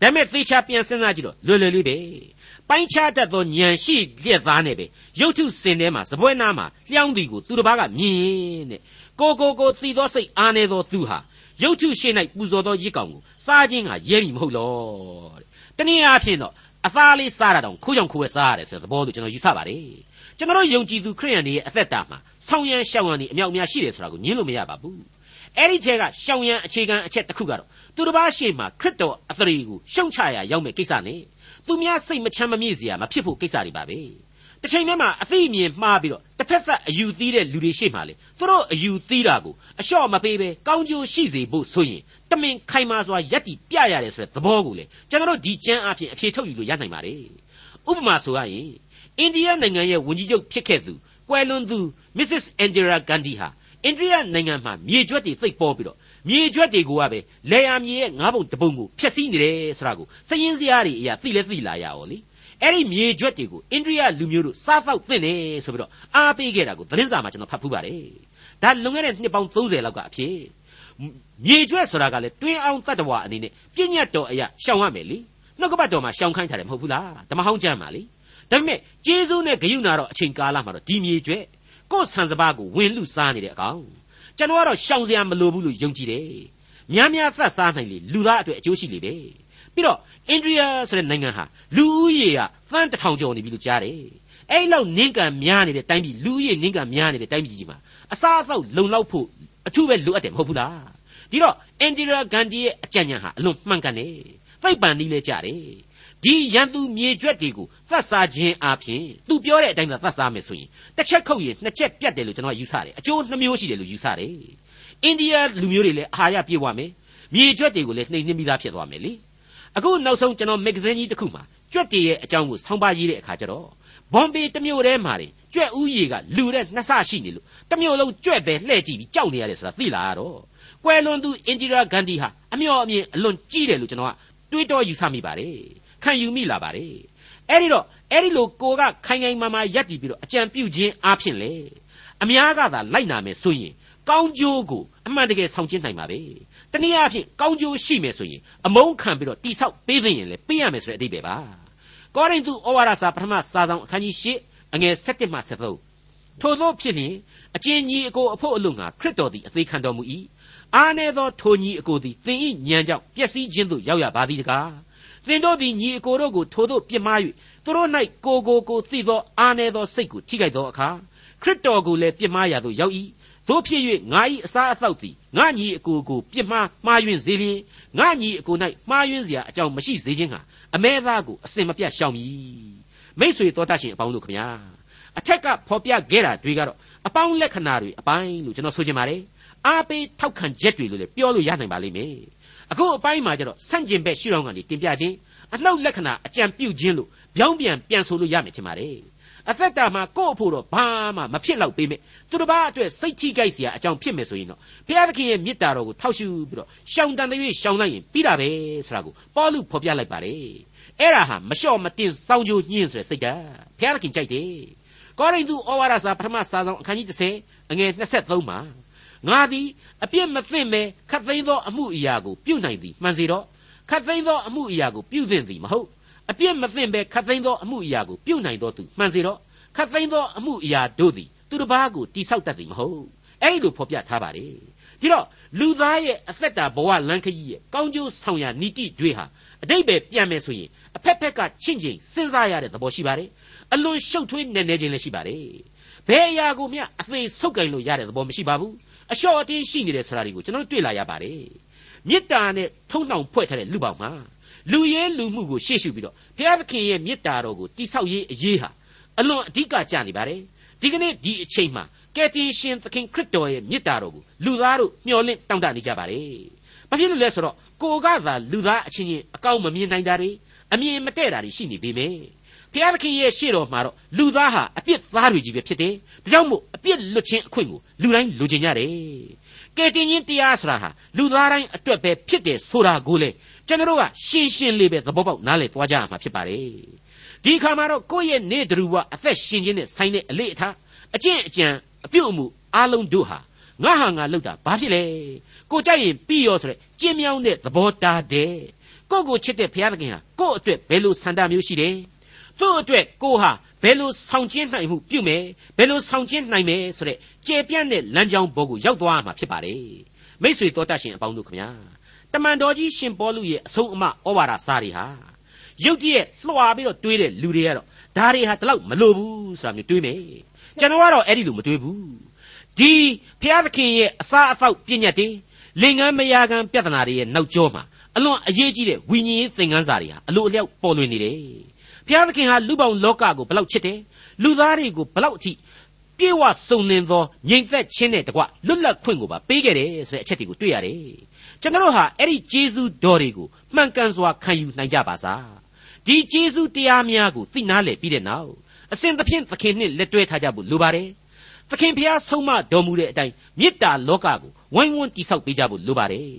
ဒါပေမဲ့သေချာပြန်စဉ်းစားကြည့်တော့လွယ်လွယ်လေးပဲပိုင်းခြားတတ်သောဉာဏ်ရှိလျက်သားနဲ့ပဲရုပ်ထုစင်ထဲမှာစပွဲနားမှာလျှောင်းသည်ကိုသူတစ်ပါးကမြင်ရင်တဲ့ကိုကိုကိုသိသောစိတ်အားနေသောသူဟာရုပ်ထုရှိ၌ပူဇော်သောရစ်ကောင်ကိုစားခြင်းကရဲပြီမဟုတ်လောတဲ့တနည်းအားဖြင့်တော့အသားလေးစားတာတောင်ခိုးကြောင်ခိုးဝဲစားရတယ်ဆိုတဲ့သဘောလို့ကျွန်တော်ယူဆပါတယ်ကျွန်တော်ယုံကြည်သူခရိယန်တွေရဲ့အသက်တာမှာဆောင်းရမ်းရှောင်းရမ်းတွေအမြောက်အများရှိတယ်ဆိုတာကိုညင်းလို့မရပါဘူး အဲ့ဒီထဲကရှောင်းရမ်းအခြေခံအချက်တစ်ခုကတော့သူတစ်ပါးရှေ့မှာခရစ်တော်အသရေကိုရှုံချရာရောက်မဲ့ကိစ္စနဲ့သူများစိတ်မချမ်းမမြေ့စရာမဖြစ်ဖို့ကိစ္စတွေပါပဲတစ်ချိန်တည်းမှာအသိအမြင်မှားပြီးတော့တစ်ဖက်သက်အယူသီးတဲ့လူတွေရှေ့မှာလေသူတို့အယူသီးတာကိုအလျှော့မပေးပဲကောင်းကျိုးရှိစေဖို့ဆိုရင်တမင်ခိုင်မာစွာယက်တီပြရတယ်ဆိုတဲ့သဘောကိုလေကျွန်တော်တို့ဒီကျမ်းအဖြစ်အဖြေထုတ်ယူလို့ရနိုင်ပါတယ်ဥပမာဆိုရရင်အိန္ဒိယနိုင်ငံရဲ့ဝန်ကြီးချုပ်ဖြစ်ခဲ့သူကွယ်လွန်သူ Mrs. Indira Gandhi ဟာ အိန္ဒိယနိုင်ငံမှာမြေကျွတ်တွေသိပ်ပေါ်ပြီးတော့မြေကျွတ်တွေကိုကပဲလေယာမြေရဲ့ငါးပုံတပုံကိုဖျက်ဆီးနေတယ်ဆိုတာကိုစည်ရင်းစရာတွေအရာသိလဲသိလာရအောင်လေအဲ့ဒီမြေကျွတ်တွေကိုအိန္ဒိယလူမျိုးတို့စားသောက်သင့်တယ်ဆိုပြီးတော့အားပေးခဲ့တာကိုသတင်းစာမှာကျွန်တော်ဖတ်ဖူးပါတယ်ဒါလွန်ခဲ့တဲ့နှစ်ပေါင်း30လောက်ကအဖြစ်မြေကျွတ်ဆိုတာကလည်းတွင်းအောင်တတ္တဝါအနေနဲ့ပြည့်ညတ်တော်အရာရှောင်ရမယ်လေနှုတ်ကပတ်တော်မှာရှောင်ခိုင်းထားတယ်မဟုတ်ဘူးလားဓမ္မဟောင်းကျမ်းပါလေဒါပေမဲ့ကျေးဇူးနဲ့ဂရုဏာတော့အချိန်ကာလမှာတော့ဒီမြေကျွတ် ကိုယ်ဆန်စပါးကိုဝင်လူစားနေတဲ့အကောင်ကျွန်တော်ကတော့ရှောင်စရာမလိုဘူးလို့ယုံကြည်တယ်များများသတ်စားနိုင်လေလူသားအတွက်အကျိုးရှိလေပဲပြီးတော့အိန္ဒိယဆိုတဲ့နိုင်ငံဟာလူဦးရေကသန်းတစ်ထောင်ကျော်နေပြီလို့ကြားတယ်အဲ့လောက်နင်းကံများနေတဲ့တိုင်းပြည်လူဦးရေနင်းကံများနေတဲ့တိုင်းပြည်ကြီးမှာအစားအသောက်လုံလောက်ဖို့အထူးပဲလိုအပ်တယ်မဟုတ်ဘူးလားဒီတော့အင်ဒီရာဂန်ဒီရဲ့အကြံဉာဏ်ဟာအလွန်မှန်ကန်တယ်သိပ္ပံနည်းလဲကြတယ် ဒီရန်သူမြေကျွက်တွေကိုသတ်စားခြင်းအပြင်သူပြောတဲ့အတိုင်းသာသတ်စားမယ်ဆိုရင်တစ်ချက်ခုတ်ရင်နှစ်ချက်ပြတ်တယ်လို့ကျွန်တော်ယူဆတယ်အကျိုးနှမျိုးရှိတယ်လို့ယူဆတယ်အိန္ဒိယလူမျိုးတွေလည်းအာဟာရပြည့်ဝမယ်မြေကျွက်တွေကိုလည်းနှိမ်နှင်းပြီးသားဖြစ်သွားမယ်လေအခုနောက်ဆုံးကျွန်တော်မဂ္ဂဇင်းကြီးတစ်ခုမှာကျွက်တွေရဲ့အကြောင်းကိုဆောင်းပါးရေးတဲ့အခါကျတော့ဘွန်ဘေတစ်မျိုးတည်းမှာတင်ကျွက်ဥယေကလူတဲ့နှစ်ဆရှိနေလို့တစ်မျိုးလုံးကျွက်ပဲလှဲ့ကြည့်ပြီးကြောက်နေရတယ်ဆိုတာသိလာရတော့ကွယ်လွန်သူအင်ဒီရာဂန္ဒီဟာအမျော်အမြင်အလွန်ကြီးတယ်လို့ကျွန်တော်ကတွေးတောယူဆမိပါတယ် ခံယူမိလာပါတယ်အဲ့ဒီတော့အဲ့ဒီလိုကိုကခိုင်ခိုင်မာမာရက်တည်ပြီးတော့အကြံပြုခြင်းအားဖြင့်လေအများကသာလိုက်နာမယ်ဆိုရင်ကောင်းကျိုးကိုအမှန်တကယ်ဆောင်ကျဉ်နိုင်ပါပဲတနည်းအားဖြင့်ကောင်းကျိုးရှိမယ်ဆိုရင်အမုန်းခံပြီးတော့တိဆောက်ပေးသိရင်လည်းပေးရမယ်ဆိုတဲ့အဓိပ္ပာယ်ပါကောရိန္သုဩဝါဒစာပထမစာဆောင်အခန်းကြီး၈အငယ်၁၁မှ73ထို့သောဖြစ်လျင်အကျဉ်းကြီးအကိုအဖို့အလို့ငါခရစ်တော်သည်အသေးခံတော်မူ၏အားနည်းသောထိုညီအကိုသည်သင်၏ညံကြောင့်ပျက်စီးခြင်းသို့ရောက်ရပါသည်တကား သင်တို့သည်ညီအကိုတို့ကိုထိုတို့ပြစ်မှား၍သူတို့၌ကိုကိုကိုသိသောအားနည်းသောစိတ်ကိုထိခိုက်သောအခါခရစ်တော်ကိုလည်းပြစ်မှားရသို့ရောက်၏တို့ဖြစ်၍ငါ၏အစားအသောက်သည်ငါညီအကိုကိုပြစ်မှားမှားယွင်းစေလျင်ငါညီအကို၌မှားယွင်းစရာအကြောင်းမရှိစေခြင်းဟာအမဲသားကိုအစင်မပြတ်ရှောင်မည်မိษွေတော်တတ်ရှင်အပေါင်းတို့ခမညာအထက်ကဖော်ပြခဲ့တာတွေကတော့အပေါင်းလက္ခဏာတွေအပိုင်းလို့ကျွန်တော်ဆိုချင်ပါတယ်အားပေးထောက်ခံချက်တွေလို့လည်းပြောလို့ရနိုင်ပါလိမ့်မယ် အခုအပိုင်းမှာကျတော့ဆန့်ကျင်ဘက်ရှုထောင့်ကနေတင်ပြခြင်းအနှုတ်လက္ခဏာအကြံပြုခြင်းလို့ပြောင်းပြန်ပြန်ဆိုလို့ရမယ်ထင်ပါတယ်အသက်တာမှာကိုယ့်အဖို့တော့ဘာမှမဖြစ်တော့ပေးမယ်သူတစ်ပါးအတွက်စိတ်ထိကြိုက်စရာအကြောင်းဖြစ်မယ်ဆိုရင်တော့ဘုရားသခင်ရဲ့မေတ္တာတော်ကိုထောက်ရှုပြီးတော့ရှောင်တန်တဲ့၍ရှောင်လိုက်ရင်ပြီးတာပဲဆိုတာကိုပေါလုဖော်ပြလိုက်ပါတယ်အဲ့ဒါဟာမလျှော့မတင်စောင်းကြိုးညှင်းဆိုတဲ့စိတ်ဓာတ်ဘုရားသခင်ကြိုက်တယ်ကောရိန္သုဩဝါဒစာပထမစာဆောင်အခန်းကြီး30အငယ်23မှာ ငါသည်အပြစ်မသိမဲ့ခတ်သိမ်းသောအမှုအရာကိုပြုနိုင်သည်မှန်စေတော့ခတ်သိမ်းသောအမှုအရာကိုပြုသင့်သည်မဟုတ်အပြစ်မသိပဲခတ်သိမ်းသောအမှုအရာကိုပြုနိုင်သောသူမှန်စေတော့ခတ်သိမ်းသောအမှုအရာတို့သည်သူတစ်ပါးကိုတိဆောက်တတ်သည်မဟုတ်အဲ့ဒီလိုဖော်ပြထားပါတယ်ဒီတော့လူသားရဲ့အသက်တာဘဝလမ်းခရီးရဲ့ကောင်းကျိုးဆောင်ရာနီတိတွေဟာအတိတ်ပဲပြန်မယ်ဆိုရင်အဖက်ဖက်ကချင့်ချင်းစဉ်းစားရတဲ့သဘောရှိပါတယ်အလွန်ရှုပ်ထွေးနေနေခြင်းလည်းရှိပါတယ်ဘယ်အရာကိုမျှအသေးဆုပ်ကင်လို့ရတဲ့သဘောမရှိပါဘူး အလျှော့အတင်းရှိနေတဲ့ဆိုတာတွေကိုကျွန်တော်တို့တွေ့လာရပါတယ်မေတ္တာနဲ့ထုံနှောင်ဖွဲ့ထားတဲ့လူပေါင်းမှာလူရဲလူမှုကိုရှေ့ရှုပြီးတော့ဘုရားသခင်ရဲ့မေတ္တာတော်ကိုတိဆောက်ရေးအရေးဟာအလွန်အဓိကကျနေပါတယ်ဒီကနေ့ဒီအချိန်မှာကယ်တင်ရှင်သခင်ခရစ်တော်ရဲ့မေတ္တာတော်ကိုလူသားတို့မျှော်လင့်တောင့်တနေကြပါတယ်ဘာဖြစ်လို့လဲဆိုတော့ကိုကသာလူသားအချင်းချင်းအကောင်းမမြင်နိုင်တာတွေအမြင်မတည့်တာတွေရှိနေပေမယ့် ဘုရားသခင်ရဲ့ရှေ့တော်မှာတော့လူသားဟာအပြစ်သားတွေကြီးပဲဖြစ်တယ်ဒါကြောင့်မို့အပြစ်လွတ်ခြင်းအခွင့်ကိုလူတိုင်းလိုချင်ကြတယ်ကယ်တင်ခြင်းတရားဆိုတာဟာလူသားတိုင်းအတွက်ပဲဖြစ်တယ်ဆိုတာကိုလေကျွန်တော်တို့ကရှင်းရှင်းလေးပဲသဘောပေါက်နားလည်သွားကြရမှာဖြစ်ပါတယ်ဒီခါမှာတော့ကိုယ့်ရဲ့နေတရူဝအသက်ရှင်ခြင်းနဲ့ဆိုင်တဲ့အလေးအထားအကျင့်အကြံအပြုတ်အမှုအလုံးတို့ဟာငါဟာငါလောက်တာဘာဖြစ်လဲကိုကြိုက်ရင်ပြီးရောဆိုတဲ့ကျင်းမြောင်းတဲ့သဘောတာတဲ့ကိုကိုချစ်တဲ့ဘုရားသခင်ဟာကို့အတွက်ဘယ်လိုဆန္ဒမျိုးရှိတယ် သူ့အတွက်ကိုဟာဘယ်လိုဆောင်ကျင်းနိုင်မှုပြုမယ်ဘယ်လိုဆောင်ကျင်းနိုင်မယ်ဆိုတဲ့ကျေပြန့်တဲ့လမ်းကြောင်းဘောကိုရောက်သွားမှာဖြစ်ပါတယ်မိษွေတော်တတ်ရှင်အပေါင်းတို့ခမညာတမန်တော်ကြီးရှင်ပေါလုရဲ့အဆုံးအမဩဝါဒစာတွေဟာရုတ်တရက်လွှာပြီးတော့တွေးတဲ့လူတွေကတော့ဒါတွေဟာဒီလောက်မလိုဘူးဆိုတာမျိုးတွေးမယ်ကျွန်တော်ကတော့အဲ့ဒီလိုမတွေးဘူးဒီဖျားသခင်ရဲ့အစာအသောက်ပြည့်ညတ်တွေလင်ငန်းမယားကံပြဿနာတွေရဲ့နောက်ကျောမှာအလွန်အရေးကြီးတဲ့ဝိညာဉ်ရေးသင်ခန်းစာတွေဟာအလိုအလျောက်ပေါ်လွင်နေတယ် ဘုရားသခင်ဟာလူပေါင်းလောကကိုဘလောက်ချစ်တယ်လူသားတွေကိုဘလောက်အထိပြေဝစုံလင်သောငြိမ်သက်ခြင်းနဲ့တကွလွတ်လပ်ခွင့်ကိုပါပေးခဲ့တယ်ဆိုတဲ့အချက်တွေကိုတွေ့ရတယ်ကျွန်တော်ဟာအဲ့ဒီဂျေဇုတော်တွေကိုမှန်ကန်စွာခံယူနိုင်ကြပါစားဒီဂျေဇုတရားများကိုသိနာလေပြီးတဲ့နောက်အစဉ်သဖြင့်သခင်နှင့်လက်တွဲထားကြဖို့လိုပါတယ်သခင်ဖျားဆုံးမတော်မူတဲ့အတိုင်းမေတ္တာလောကကိုဝိုင်းဝန်းတိဆောက်ပေးကြဖို့လိုပါတယ်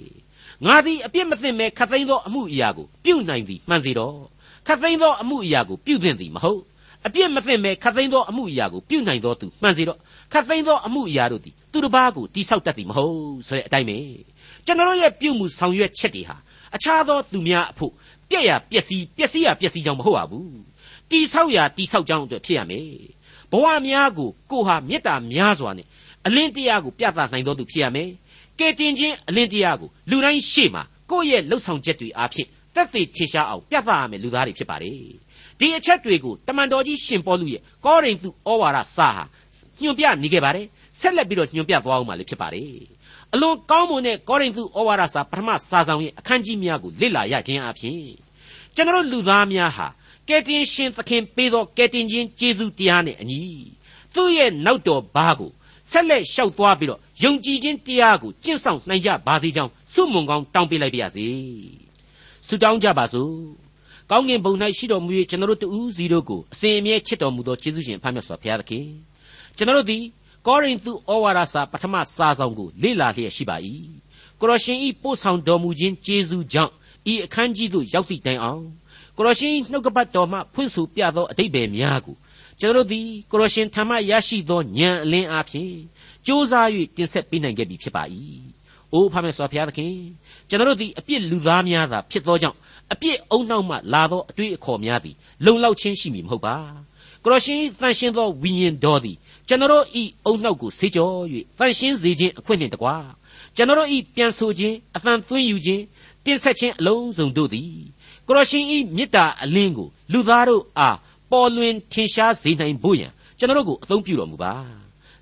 ငါသည်အပြစ်မသိမဲ့ခတ်သိမ်းသောအမှုအရာကိုပြုနိုင်သည်မှန်စေတော့ ခတ်သိမ်းသောအမှုအရာကိုပြုသင့်သည်မဟုတ်အပြစ်မသိမဲ့ခတ်သိမ်းသောအမှုအရာကိုပြုနိုင်သောသူမှန်စေတော့ခတ်သိမ်းသောအမှုအရာတို့သည်သူတစ်ပါးကိုတိဆောက်တတ်သည်မဟုတ်ဆိုတဲ့အတိုင်းပဲကျွန်တော်ရဲ့ပြုမှုဆောင်ရွက်ချက်တွေဟာအခြားသောသူများအဖို့ပြက်ရပျက်စီးပျက်စီးရပျက်စီးကြောင်းမဟုတ်ပါဘူးတိဆောက်ရာတိဆောက်ကြောင်းအတွက်ဖြစ်ရမယ်ဘဝများကိုကိုဟာမေတ္တာများစွာနဲ့အလင်းတရားကိုပြသနိုင်တော်သူဖြစ်ရမယ်ကဲတင်ခြင်းအလင်းတရားကိုလူတိုင်းရှေ့မှာကိုယ့်ရဲ့လှုပ်ဆောင်ချက်တွေအားဖြင့် တက်သေးထင်ရှားအောင်ပြသရမယ်လူသားတွေဖြစ်ပါတယ်ဒီအချက်တွေကိုတမန်တော်ကြီးရှင်ပေါလုရဲ့ကောရိန္သုဩဝါဒစာဟာညွှန်ပြနေခဲ့ပါတယ်ဆက်လက်ပြီးတော့ညွှန်ပြသွားအောင်မှလည်းဖြစ်ပါတယ်အလွန်ကောင်းမွန်တဲ့ကောရိန္သုဩဝါဒစာပထမစာဆောင်ရဲ့အခန်းကြီးများကိုလေ့လာရခြင်းအပြင်ကျွန်တော်လူသားများဟာကယ်တင်ရှင်သခင်ပေးသောကယ်တင်ခြင်းကျေးဇူးတရားနဲ့အညီသူ့ရဲ့နောက်တော်ဘာကိုဆက်လက်လျှောက်သွားပြီးတော့ယုံကြည်ခြင်းတရားကိုကျင့်ဆောင်နိုင်ကြပါစေကြောင်းဆုမွန်ကောင်းတောင်းပေးလိုက်ပါရစေ ဆုတောင်းကြပါစို့ကောင်းကင်ဘုံ၌ရှိတော်မူ၍ကျွန်တော်တို့တူးစီတို့ကိုအစဉ်အမြဲချစ်တော်မူသောယေရှုရှင်ဖခင်မြတ်စွာဘုရားသခင်ကျွန်တော်တို့သည်ကောရိန္သုဩဝါဒစာပထမစာဆောင်ကိုလေ့လာလျက်ရှိပါ၏ကိုရရှင်ဤပို့ဆောင်တော်မူခြင်းကျေးဇူးကြောင့်ဤအခန်းကြီးသို့ရောက်သည့်တိုင်အောင်ကိုရရှင်နှုတ်ကပတ်တော်မှဖွင့်ဆိုပြသောအတိတ်ပဲများကိုကျွန်တော်တို့သည်ကိုရရှင်ထံမှရရှိသောဉာဏ်အလင်းအပြင်စ조사၍တင်ဆက်ပေးနိုင်ခဲ့ပြီဖြစ်ပါ၏။ အိုးဖာမေစွာဘုရားသခင်ကျွန်တော်တို့သည်အပြစ်လူသားများသာဖြစ်သောကြောင့်အပြစ်အုံနှောက်မှလာသောအတွေ့အခေါ်များသည်လုံလောက်ခြင်းရှိမည်မဟုတ်ပါ။ကိုရရှင်တန်ရှင်းသောဝိညာဉ်တော်သည်ကျွန်တော်ဤအုံနှောက်ကိုဆေးကြော၍တန်ရှင်းစေခြင်းအခွင့်နှင့်တကွာကျွန်တော်ဤပြန်ဆိုခြင်းအသံသွင်းယူခြင်းတင်ဆက်ခြင်းအလုံးစုံတို့သည်ကိုရရှင်ဤမေတ္တာအလင်းကိုလူသားတို့အားပေါ်လွင်ထင်ရှားစေနိုင်ဖို့ရန်ကျွန်တော်ကိုအသုံးပြုတော်မူပါ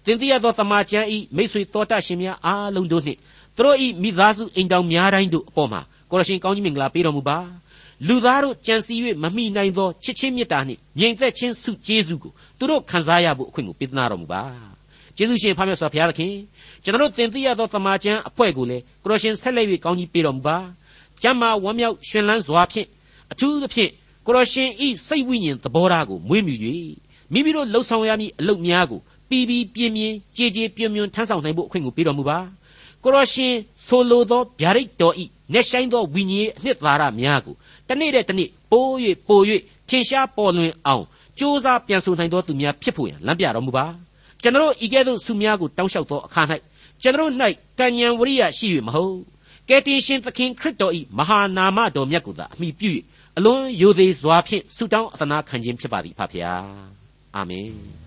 သင်သိရသောတမန်ကျမ်းဤမိတ်ဆွေတော်တတ်ရှင်များအားလုံးတို့နှင့် သူတို့ဤမိသားစုအိမ်တောင်များတိုင်းတို့အပေါ်မှာကိုရရှင်ကောင်းကြီးမင်္ဂလာပေးတော်မူပါလူသားတို့ကြံစီ၍မမိနိုင်သောချစ်ချင်းမေတ္တာနှင့်ငြိမ်သက်ခြင်းစုကျေးဇူးကိုသူတို့ခံစားရဖို့အခွင့်ကိုပေးသနာတော်မူပါကျေးဇူးရှင်ဖခင်ဆောဘုရားသခင်ကျွန်တော်တို့သင်သိရသောတမန်ကျမ်းအဖွဲ့ကိုလည်းကိုရရှင်ဆက်လက်၍ကောင်းကြီးပေးတော်မူပါကျမ်းမာဝမ်းမြောက်ရှင်လန်းစွာဖြင့်အထူးသဖြင့်ကိုရရှင်ဤစိတ်ဝိညာဉ်သဘောထားကိုမွေးမြူ၍မိမိတို့လှုပ်ဆောင်ရမည့်အလုပ်များကိုပြီးပြီးပြင်းပြင်းကြည်ကြည်ပြွန်ပြွန်ထမ်းဆောင်နိုင်ဖို့အခွင့်ကိုပေးတော်မူပါ ကိုရရှင်ဆိုလိုသောဗျာဒိတ်တော်ဤနေဆိုင်သောဝိညာဉ်အနှစ်သာရများကိုတနေ့တဲ့တနေ့ပိုး၍ပိုး၍ထင်ရှားပေါ်လွင်အောင်ကြိုးစားပြန်ဆိုနိုင်သောသူများဖြစ်ဖို့ရန်လမ်းပြတော်မူပါကျွန်တော်ဤကဲ့သို့ဆုများကိုတောင်းလျှောက်သောအခါ၌ကျွန်တော်၌ကံဉဏ်ဝရိယရှိ၍မဟုတ်ကယ်တင်ရှင်သခင်ခရစ်တော်ဤမဟာနာမတော်မြတ်ကိုသာအမိပြု၍အလွန်ယိုသေးစွာဖြင့်ဆုတောင်းအသနာခံခြင်းဖြစ်ပါသည်ဖဖျားအာမင်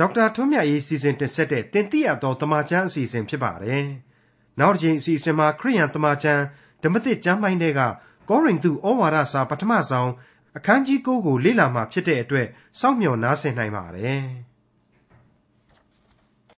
ဒေါက်တာထွန်းမြတ်ရေးစီစဉ်တင်ဆက်တဲ့တင်ပြတော်တမချန်းအစီအစဉ်ဖြစ်ပါတယ်နောက်တစ်ချိန်အစီအစဉ်မှာခရိယန်တမချန်းဓမ္မသစ်ကျမ်းပိုင်းတွေကကောရိန္သုဩဝါဒစာပထမဆုံးအခန်းကြီး9ကိုလေ့လာမှဖြစ်တဲ့အတွက်စောင့်မျှော်နားဆင်နိုင်ပါတယ်။